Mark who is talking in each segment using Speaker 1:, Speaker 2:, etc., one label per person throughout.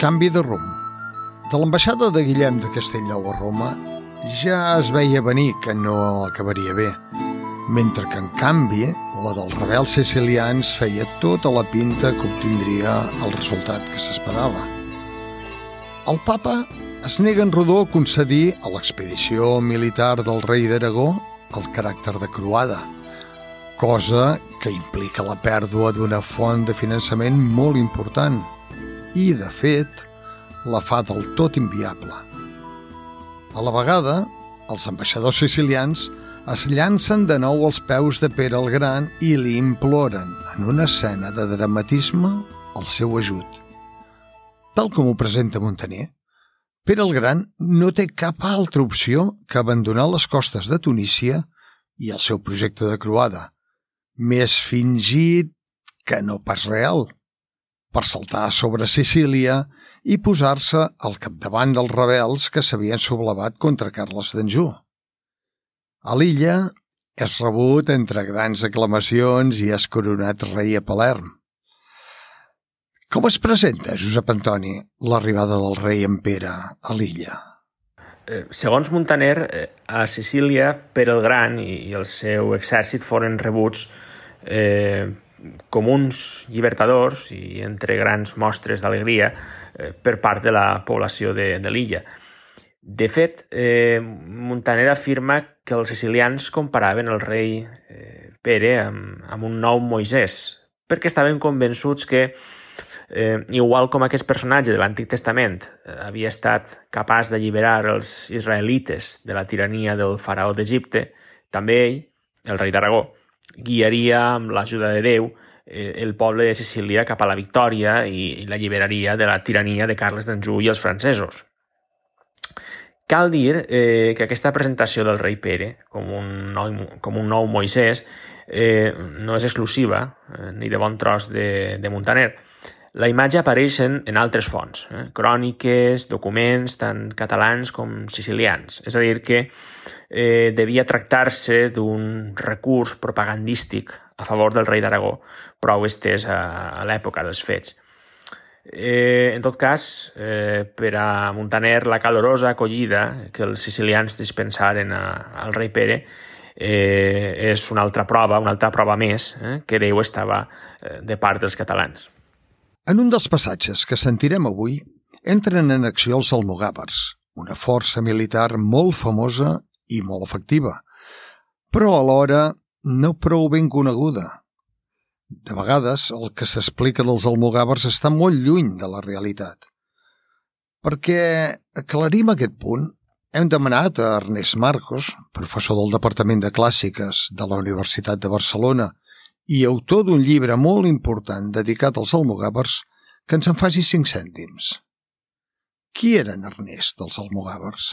Speaker 1: Canvi de rumb. De l'ambaixada de Guillem de Castellnou a Roma ja es veia venir que no acabaria bé, mentre que, en canvi, la dels rebels sicilians feia tota la pinta que obtindria el resultat que s'esperava. El papa es nega en rodó a concedir a l'expedició militar del rei d'Aragó el caràcter de croada, cosa que implica la pèrdua d'una font de finançament molt important i, de fet, la fa del tot inviable. A la vegada, els ambaixadors sicilians es llancen de nou als peus de Pere el Gran i li imploren, en una escena de dramatisme, el seu ajut. Tal com ho presenta Montaner, Pere el Gran no té cap altra opció que abandonar les costes de Tunísia i el seu projecte de croada, més fingit que no pas real, per saltar sobre Sicília i posar-se al capdavant dels rebels que s'havien sublevat contra Carles d'Anjou. A l'illa és rebut entre grans aclamacions i és coronat rei a Palerm. Com es presenta, Josep Antoni, l'arribada del rei en Pere a l'illa?
Speaker 2: Eh, segons Montaner, eh, a Sicília, Pere el Gran i el seu exèrcit foren rebuts eh, com uns llibertadors i entre grans mostres d'alegria eh, per part de la població de, de l'illa. De fet, eh, Montaner afirma que els sicilians comparaven el rei eh, Pere amb, amb un nou Moisès, perquè estaven convençuts que, eh, igual com aquest personatge de l'Antic Testament eh, havia estat capaç d'alliberar els israelites de la tirania del faraó d'Egipte, també ell, el rei d'Aragó, guiaria amb l'ajuda de Déu eh, el poble de Sicília cap a la victòria i l'alliberaria de la tirania de Carles d'Anjou i els francesos. Cal dir eh, que aquesta presentació del rei Pere com un nou, com un nou Moisès eh, no és exclusiva eh, ni de bon tros de, de Montaner. La imatge apareix en, en altres fonts, eh? cròniques, documents, tant catalans com sicilians. És a dir, que eh, devia tractar-se d'un recurs propagandístic a favor del rei d'Aragó, prou estès a, a l'època dels fets. Eh, en tot cas, eh, per a Montaner, la calorosa acollida que els sicilians dispensaren a, al rei Pere eh, és una altra prova, una altra prova més, eh, que Déu estava eh, de part dels catalans.
Speaker 1: En un dels passatges que sentirem avui, entren en acció els almogàvers, una força militar molt famosa i molt efectiva, però alhora no prou ben coneguda. De vegades, el que s'explica dels almogàvers està molt lluny de la realitat. Perquè aclarim aquest punt, hem demanat a Ernest Marcos, professor del Departament de Clàssiques de la Universitat de Barcelona i autor d'un llibre molt important dedicat als almogàvers que ens en faci cinc cèntims. Qui eren Ernest dels almogàvers?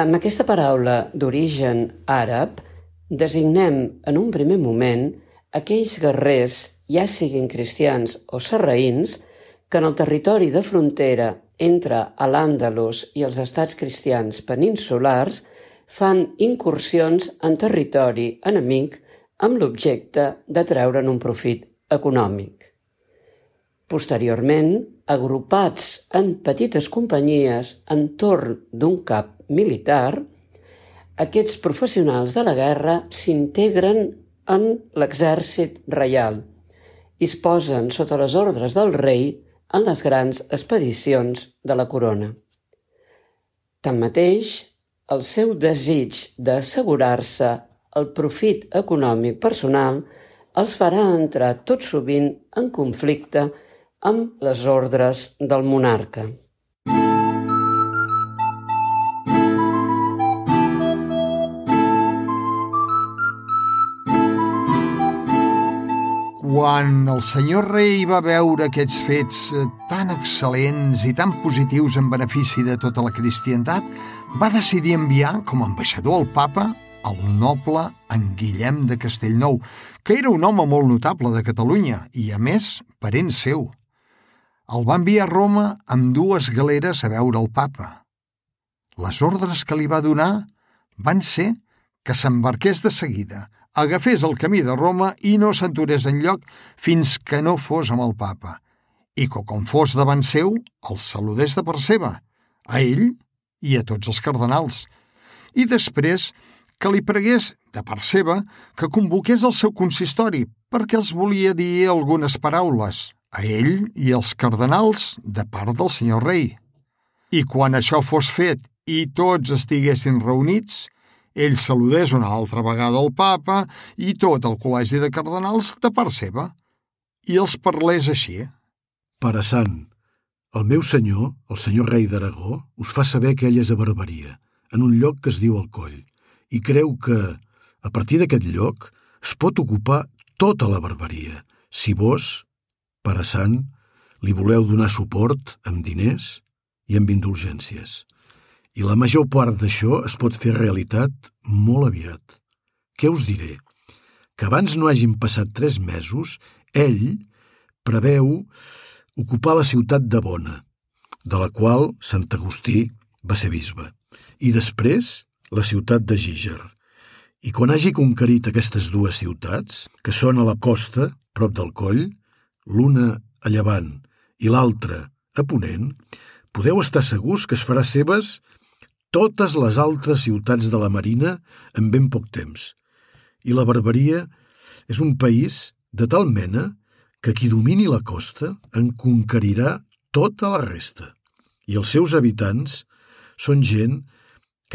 Speaker 3: Amb aquesta paraula d'origen àrab designem en un primer moment aquells guerrers, ja siguin cristians o sarraïns, que en el territori de frontera entre l'Àndalus i els estats cristians peninsulars fan incursions en territori enemic amb l'objecte de treure'n un profit econòmic. Posteriorment, agrupats en petites companyies entorn d'un cap militar, aquests professionals de la guerra s'integren en l'exèrcit reial i es posen sota les ordres del rei en les grans expedicions de la corona. Tanmateix, el seu desig d'assegurar-se el profit econòmic personal els farà entrar tot sovint en conflicte amb les ordres del monarca.
Speaker 1: Quan el senyor rei va veure aquests fets eh, tan excel·lents i tan positius en benefici de tota la cristiandat, va decidir enviar com a ambaixador al papa el noble en Guillem de Castellnou, que era un home molt notable de Catalunya i, a més, parent seu. El va enviar a Roma amb dues galeres a veure el papa. Les ordres que li va donar van ser que s'embarqués de seguida, agafés el camí de Roma i no s'aturés en lloc fins que no fos amb el papa, i que, com fos davant seu, els saludés de per seva, a ell i a tots els cardenals, i després que li pregués, de part seva, que convoqués el seu consistori perquè els volia dir algunes paraules, a ell i als cardenals de part del senyor rei. I quan això fos fet i tots estiguessin reunits, ell saludés una altra vegada el papa i tot el col·legi de cardenals de part seva, i els parlés així.
Speaker 4: Pare sant, el meu senyor, el senyor rei d'Aragó, us fa saber que ell és a Barberia, en un lloc que es diu el Coll, i creu que, a partir d'aquest lloc, es pot ocupar tota la Barberia, si vos, pare sant, li voleu donar suport amb diners i amb indulgències. I la major part d'això es pot fer realitat molt aviat. Què us diré? Que abans no hagin passat tres mesos, ell preveu ocupar la ciutat de Bona, de la qual Sant Agustí va ser bisbe, i després la ciutat de Gíger. I quan hagi conquerit aquestes dues ciutats, que són a la costa, prop del coll, l'una a llevant i l'altra a ponent, podeu estar segurs que es farà seves totes les altres ciutats de la Marina en ben poc temps. I la Barberia és un país de tal mena que qui domini la costa en conquerirà tota la resta. I els seus habitants són gent que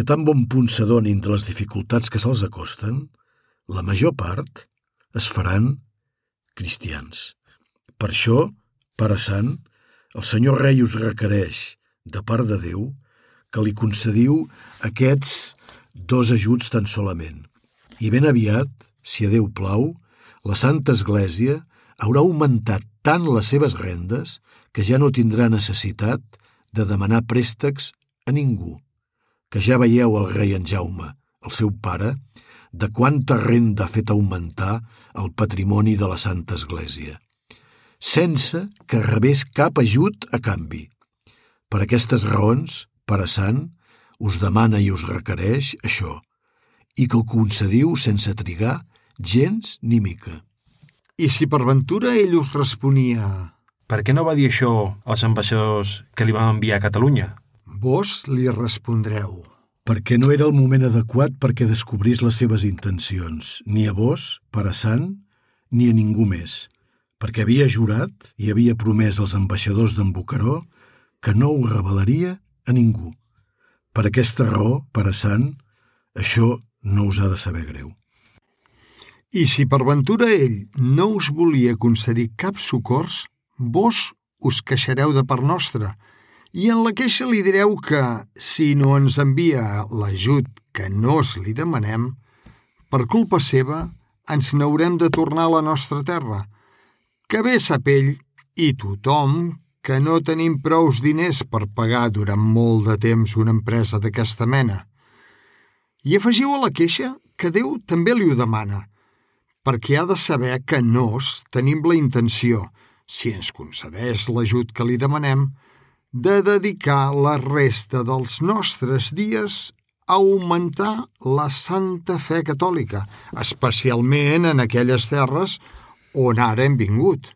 Speaker 4: tan bon punt s'adonin de les dificultats que se'ls acosten, la major part es faran cristians. Per això, pare sant, el senyor rei us requereix, de part de Déu, que li concediu aquests dos ajuts tan solament. I ben aviat, si a Déu plau, la Santa Església haurà augmentat tant les seves rendes que ja no tindrà necessitat de demanar préstecs a ningú, que ja veieu el rei en Jaume, el seu pare, de quanta renda ha fet augmentar el patrimoni de la Santa Església, sense que rebés cap ajut a canvi. Per aquestes raons, pare sant, us demana i us requereix això, i que el concediu sense trigar gens ni mica.
Speaker 1: I si per ventura ell us responia...
Speaker 5: Per què no va dir això als ambaixadors que li vam enviar a Catalunya?
Speaker 1: Vos li respondreu.
Speaker 4: Perquè no era el moment adequat perquè descobrís les seves intencions, ni a vos, pare sant, ni a ningú més, perquè havia jurat i havia promès als ambaixadors d'en Bocaró que no ho revelaria a ningú. Per aquesta raó, pare sant, això no us ha de saber greu.
Speaker 1: I si per ventura ell no us volia concedir cap socors, vos us queixareu de part nostra, i en la queixa li direu que, si no ens envia l'ajut que no es li demanem, per culpa seva ens n'haurem de tornar a la nostra terra, que bé sap ell i tothom que no tenim prous diners per pagar durant molt de temps una empresa d'aquesta mena. I afegiu a la queixa que Déu també li ho demana, perquè ha de saber que nos tenim la intenció, si ens concedeix l'ajut que li demanem, de dedicar la resta dels nostres dies a augmentar la santa fe catòlica, especialment en aquelles terres on ara hem vingut.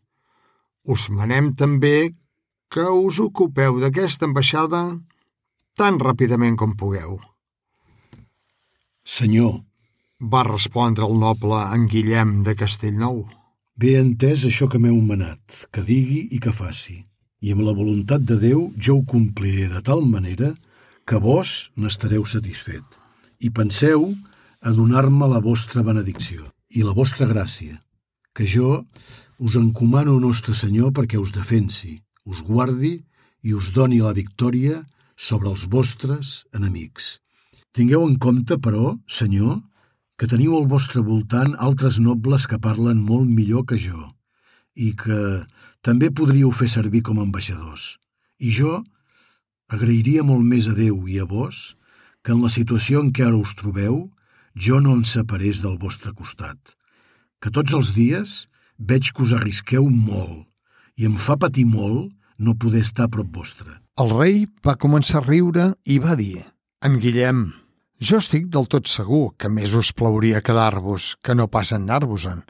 Speaker 1: Us manem també que us ocupeu d'aquesta ambaixada tan ràpidament com pugueu.
Speaker 4: Senyor,
Speaker 1: va respondre el noble en Guillem de Castellnou.
Speaker 4: Bé entès això que m'heu manat, que digui i que faci, i amb la voluntat de Déu jo ho compliré de tal manera que vos n'estareu satisfet. I penseu a donar-me la vostra benedicció i la vostra gràcia, que jo us encomano Nostre Senyor perquè us defensi, us guardi i us doni la victòria sobre els vostres enemics. Tingueu en compte, però, Senyor, que teniu al vostre voltant altres nobles que parlen molt millor que jo i que també podríeu fer servir com a ambaixadors. I jo agrairia molt més a Déu i a vos que en la situació en què ara us trobeu jo no em separés del vostre costat. Que tots els dies veig que us arrisqueu molt i em fa patir molt no poder estar a prop vostre.
Speaker 1: El rei va començar a riure i va dir «En Guillem, jo estic del tot segur que més us plauria quedar-vos que no pas anar-vos-en,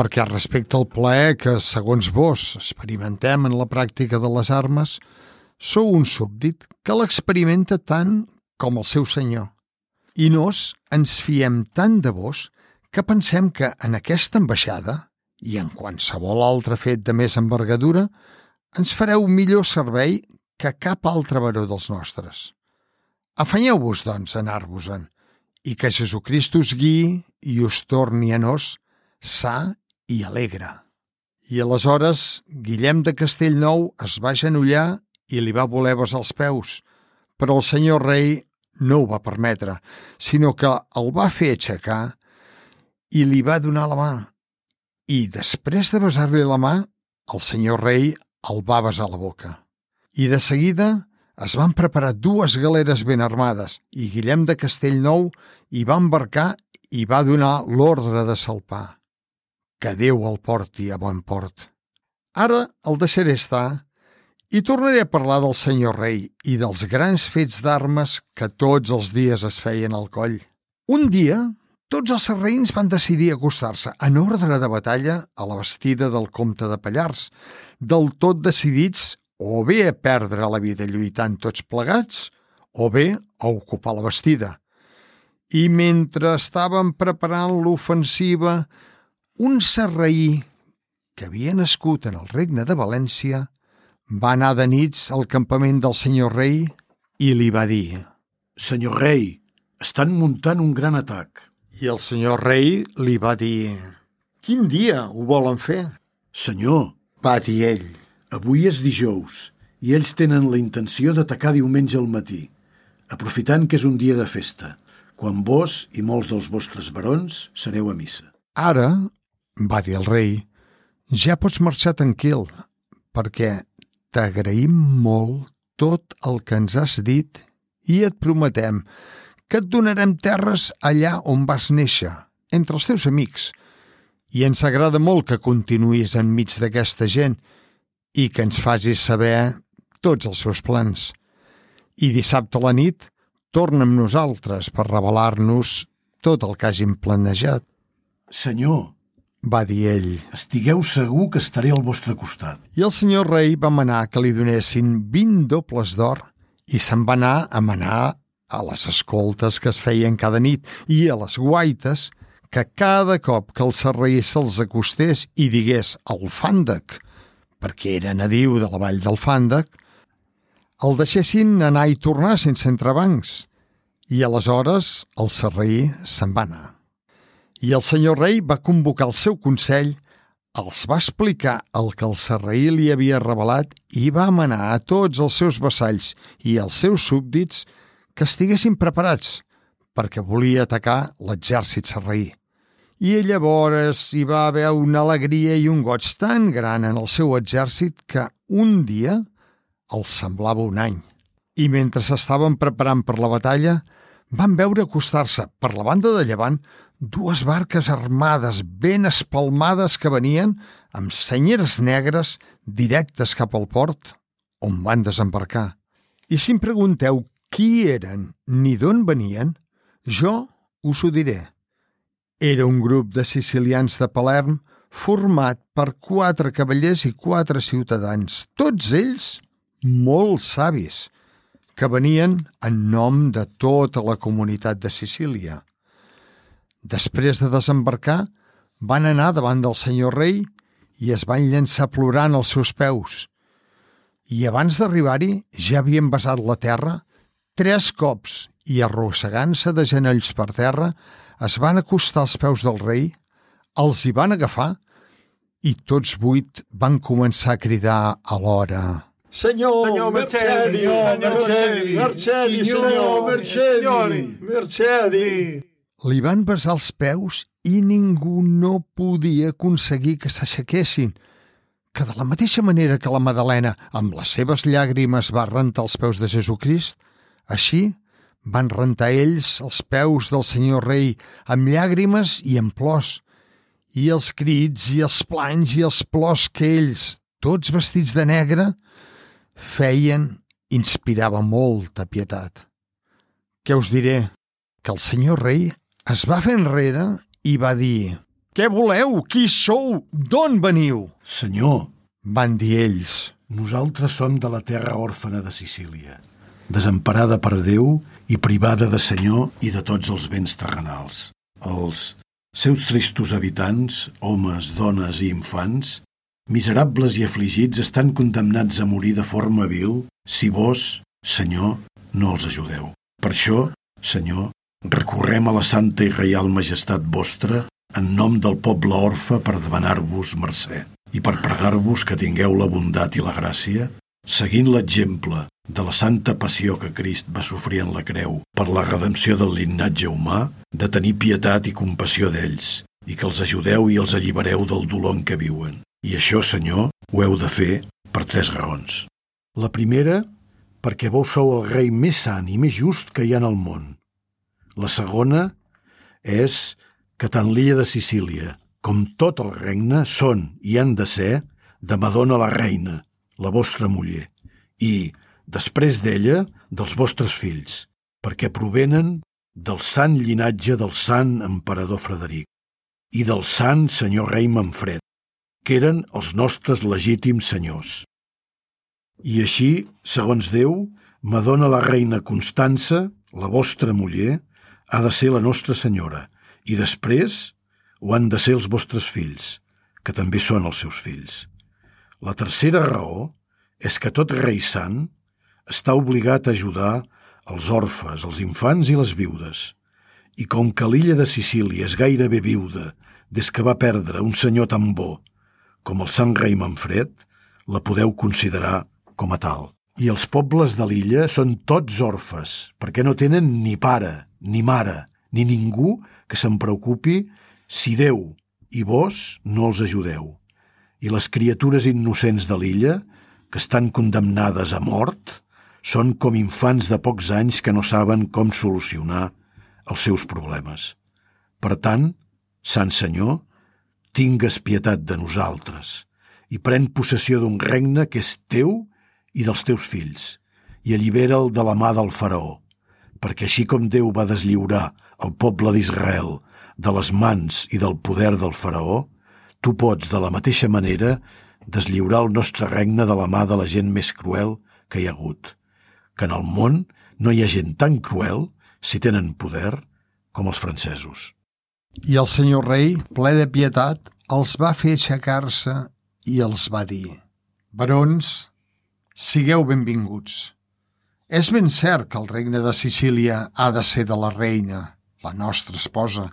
Speaker 1: perquè respecte al plaer que, segons vos, experimentem en la pràctica de les armes, sou un súbdit que l'experimenta tant com el seu senyor. I nos ens fiem tant de vos que pensem que en aquesta ambaixada, i en qualsevol altre fet de més envergadura, ens fareu millor servei que cap altre baró dels nostres. Afanyeu-vos, doncs, a anar-vos-en, i que Jesucrist us guiï i us torni a nos sa i alegre. I aleshores Guillem de Castellnou es va genollar i li va voler besar els peus, però el senyor rei no ho va permetre, sinó que el va fer aixecar i li va donar la mà. I després de besar-li la mà, el senyor rei el va besar la boca. I de seguida es van preparar dues galeres ben armades i Guillem de Castellnou hi va embarcar i va donar l'ordre de salpar. Que Déu el porti a bon port. Ara el deixaré estar i tornaré a parlar del senyor rei i dels grans fets d'armes que tots els dies es feien al coll. Un dia, tots els serraïns van decidir acostar-se en ordre de batalla a la vestida del comte de Pallars, del tot decidits o bé a perdre la vida lluitant tots plegats, o bé a ocupar la vestida. I mentre estaven preparant l'ofensiva, un serraí que havia nascut en el regne de València va anar de nits al campament del senyor rei i li va dir
Speaker 4: Senyor rei, estan muntant un gran atac.
Speaker 1: I el senyor rei li va dir Quin dia ho volen fer?
Speaker 4: Senyor,
Speaker 1: Va dir ell.
Speaker 4: avui és dijous i ells tenen la intenció d'atacar diumenge al matí, aprofitant que és un dia de festa, quan vos i molts dels vostres barons sereu a missa.
Speaker 1: Ara, va dir el rei, ja pots marxar tranquil, perquè t'agraïm molt tot el que ens has dit i et prometem que et donarem terres allà on vas néixer, entre els teus amics, i ens agrada molt que continuïs enmig d'aquesta gent i que ens facis saber tots els seus plans. I dissabte a la nit torna amb nosaltres per revelar-nos tot el que hàgim planejat,
Speaker 4: Senyor,
Speaker 1: va dir ell.
Speaker 4: estigueu segur que estaré al vostre costat.
Speaker 1: I el senyor rei va manar que li donessin 20 dobles d'or i se'n va anar a manar a les escoltes que es feien cada nit i a les guaites que cada cop que el serraí se'ls acostés i digués el fàndec, perquè era nadiu de la vall del fàndec, el deixessin anar i tornar sense entrebancs. I aleshores el serraí se'n va anar. I el senyor rei va convocar el seu consell, els va explicar el que el serraí li havia revelat i va manar a tots els seus vassalls i els seus súbdits que estiguessin preparats perquè volia atacar l'exèrcit serraí. I llavors hi va haver una alegria i un goig tan gran en el seu exèrcit que un dia els semblava un any. I mentre s'estaven preparant per la batalla, van veure acostar-se per la banda de llevant dues barques armades ben espalmades que venien amb senyeres negres directes cap al port on van desembarcar. I si em pregunteu qui eren ni d'on venien, jo us ho diré. Era un grup de sicilians de Palerm format per quatre cavallers i quatre ciutadans, tots ells molt savis, que venien en nom de tota la comunitat de Sicília. Després de desembarcar, van anar davant del senyor rei i es van llançar plorant als seus peus. I abans d'arribar-hi ja havien besat la terra tres cops i arrossegant-se de genolls per terra es van acostar als peus del rei, els hi van agafar i tots vuit van començar a cridar alhora. Senyor,
Speaker 5: Senyor Mercedi, senyor Mercedi,
Speaker 1: Mercedi,
Speaker 5: senyor Mercedi,
Speaker 1: Mercedi. Li van besar els peus i ningú no podia aconseguir que s'aixequessin, que de la mateixa manera que la Madalena amb les seves llàgrimes va rentar els peus de Jesucrist, així van rentar ells els peus del senyor rei amb llàgrimes i amb plors, i els crits i els planys i els plors que ells, tots vestits de negre, feien inspirava molta pietat. Què us diré? Que el senyor rei es va fer enrere i va dir Què voleu? Qui sou? D'on veniu?
Speaker 4: Senyor,
Speaker 1: Van dir ells.
Speaker 4: nosaltres som de la terra òrfana de Sicília, desemparada per Déu i privada de senyor i de tots els béns terrenals. Els seus tristos habitants, homes, dones i infants, miserables i afligits, estan condemnats a morir de forma vil si vos, Senyor, no els ajudeu. Per això, Senyor, recorrem a la santa i reial majestat vostra en nom del poble orfe per demanar-vos mercè i per pregar-vos que tingueu la bondat i la gràcia, seguint l'exemple de la santa passió que Crist va sofrir en la creu per la redempció del lignatge humà, de tenir pietat i compassió d'ells, i que els ajudeu i els allibereu del dolor en què viuen. I això, Senyor, ho heu de fer per tres raons. La primera, perquè vos sou el rei més sant i més just que hi ha en el món. La segona és que tant l'illa de Sicília com tot el regne són i han de ser de Madonna la reina, la vostra muller, i, després d'ella, dels vostres fills, perquè provenen del sant llinatge del sant emperador Frederic i del sant senyor rei Manfred, que eren els nostres legítims senyors. I així, segons Déu, Madonna la reina Constança, la vostra muller, ha de ser la nostra senyora, i després ho han de ser els vostres fills, que també són els seus fills. La tercera raó és que tot rei sant està obligat a ajudar els orfes, els infants i les viudes. I com que l'illa de Sicília és gairebé viuda des que va perdre un senyor tan bo com el sant rei Manfred, la podeu considerar com a tal. I els pobles de l'illa són tots orfes, perquè no tenen ni pare, ni mare, ni ningú que se'n preocupi si Déu i vos no els ajudeu. I les criatures innocents de l'illa, que estan condemnades a mort, són com infants de pocs anys que no saben com solucionar els seus problemes. Per tant, Sant Senyor, tingues pietat de nosaltres i pren possessió d'un regne que és teu i dels teus fills i allibera'l de la mà del faraó, perquè així com Déu va deslliurar el poble d'Israel de les mans i del poder del faraó, tu pots de la mateixa manera deslliurar el nostre regne de la mà de la gent més cruel que hi ha hagut, que en el món no hi ha gent tan cruel, si tenen poder, com els francesos.
Speaker 1: I el senyor rei, ple de pietat, els va fer aixecar-se i els va dir «Barons, sigueu benvinguts. És ben cert que el regne de Sicília ha de ser de la reina, la nostra esposa,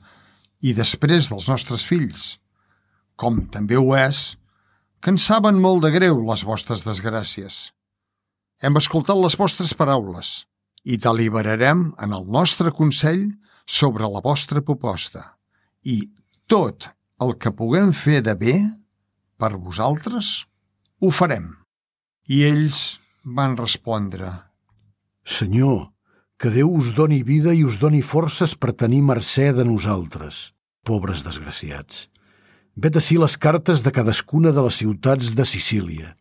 Speaker 1: i després dels nostres fills, com també ho és que ens saben molt de greu les vostres desgràcies. Hem escoltat les vostres paraules i deliberarem en el nostre Consell sobre la vostra proposta i tot el que puguem fer de bé per vosaltres, ho farem. I ells van respondre
Speaker 4: Senyor, que Déu us doni vida i us doni forces per tenir mercè de nosaltres, pobres desgraciats. Vet ací les cartes de cadascuna de les ciutats de Sicília,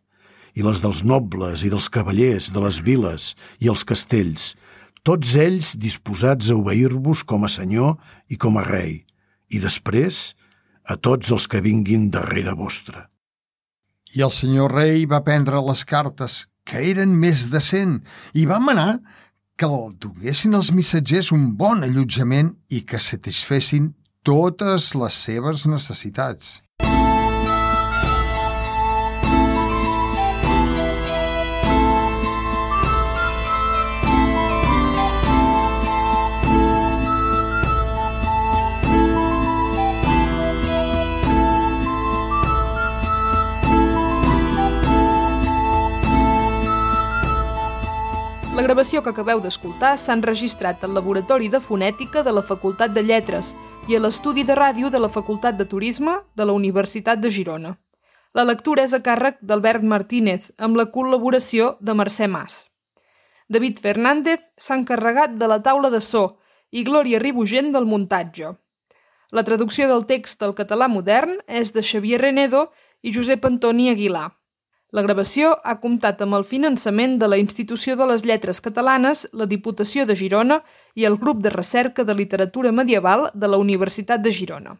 Speaker 4: i les dels nobles i dels cavallers, de les viles i els castells, tots ells disposats a obeir-vos com a senyor i com a rei, i després a tots els que vinguin darrere vostre.
Speaker 1: I el senyor rei va prendre les cartes, que eren més de cent, i va manar que el duguessin els missatgers un bon allotjament i que satisfessin totes les seves necessitats.
Speaker 6: La gravació que acabeu d'escoltar s'ha enregistrat al Laboratori de Fonètica de la Facultat de Lletres i a l'Estudi de Ràdio de la Facultat de Turisme de la Universitat de Girona. La lectura és a càrrec d'Albert Martínez, amb la col·laboració de Mercè Mas. David Fernández s'ha encarregat de la taula de so i Glòria Ribugent del muntatge. La traducció del text al català modern és de Xavier Renedo i Josep Antoni Aguilar. La gravació ha comptat amb el finançament de la Institució de les Lletres Catalanes, la Diputació de Girona i el Grup de Recerca de Literatura Medieval de la Universitat de Girona.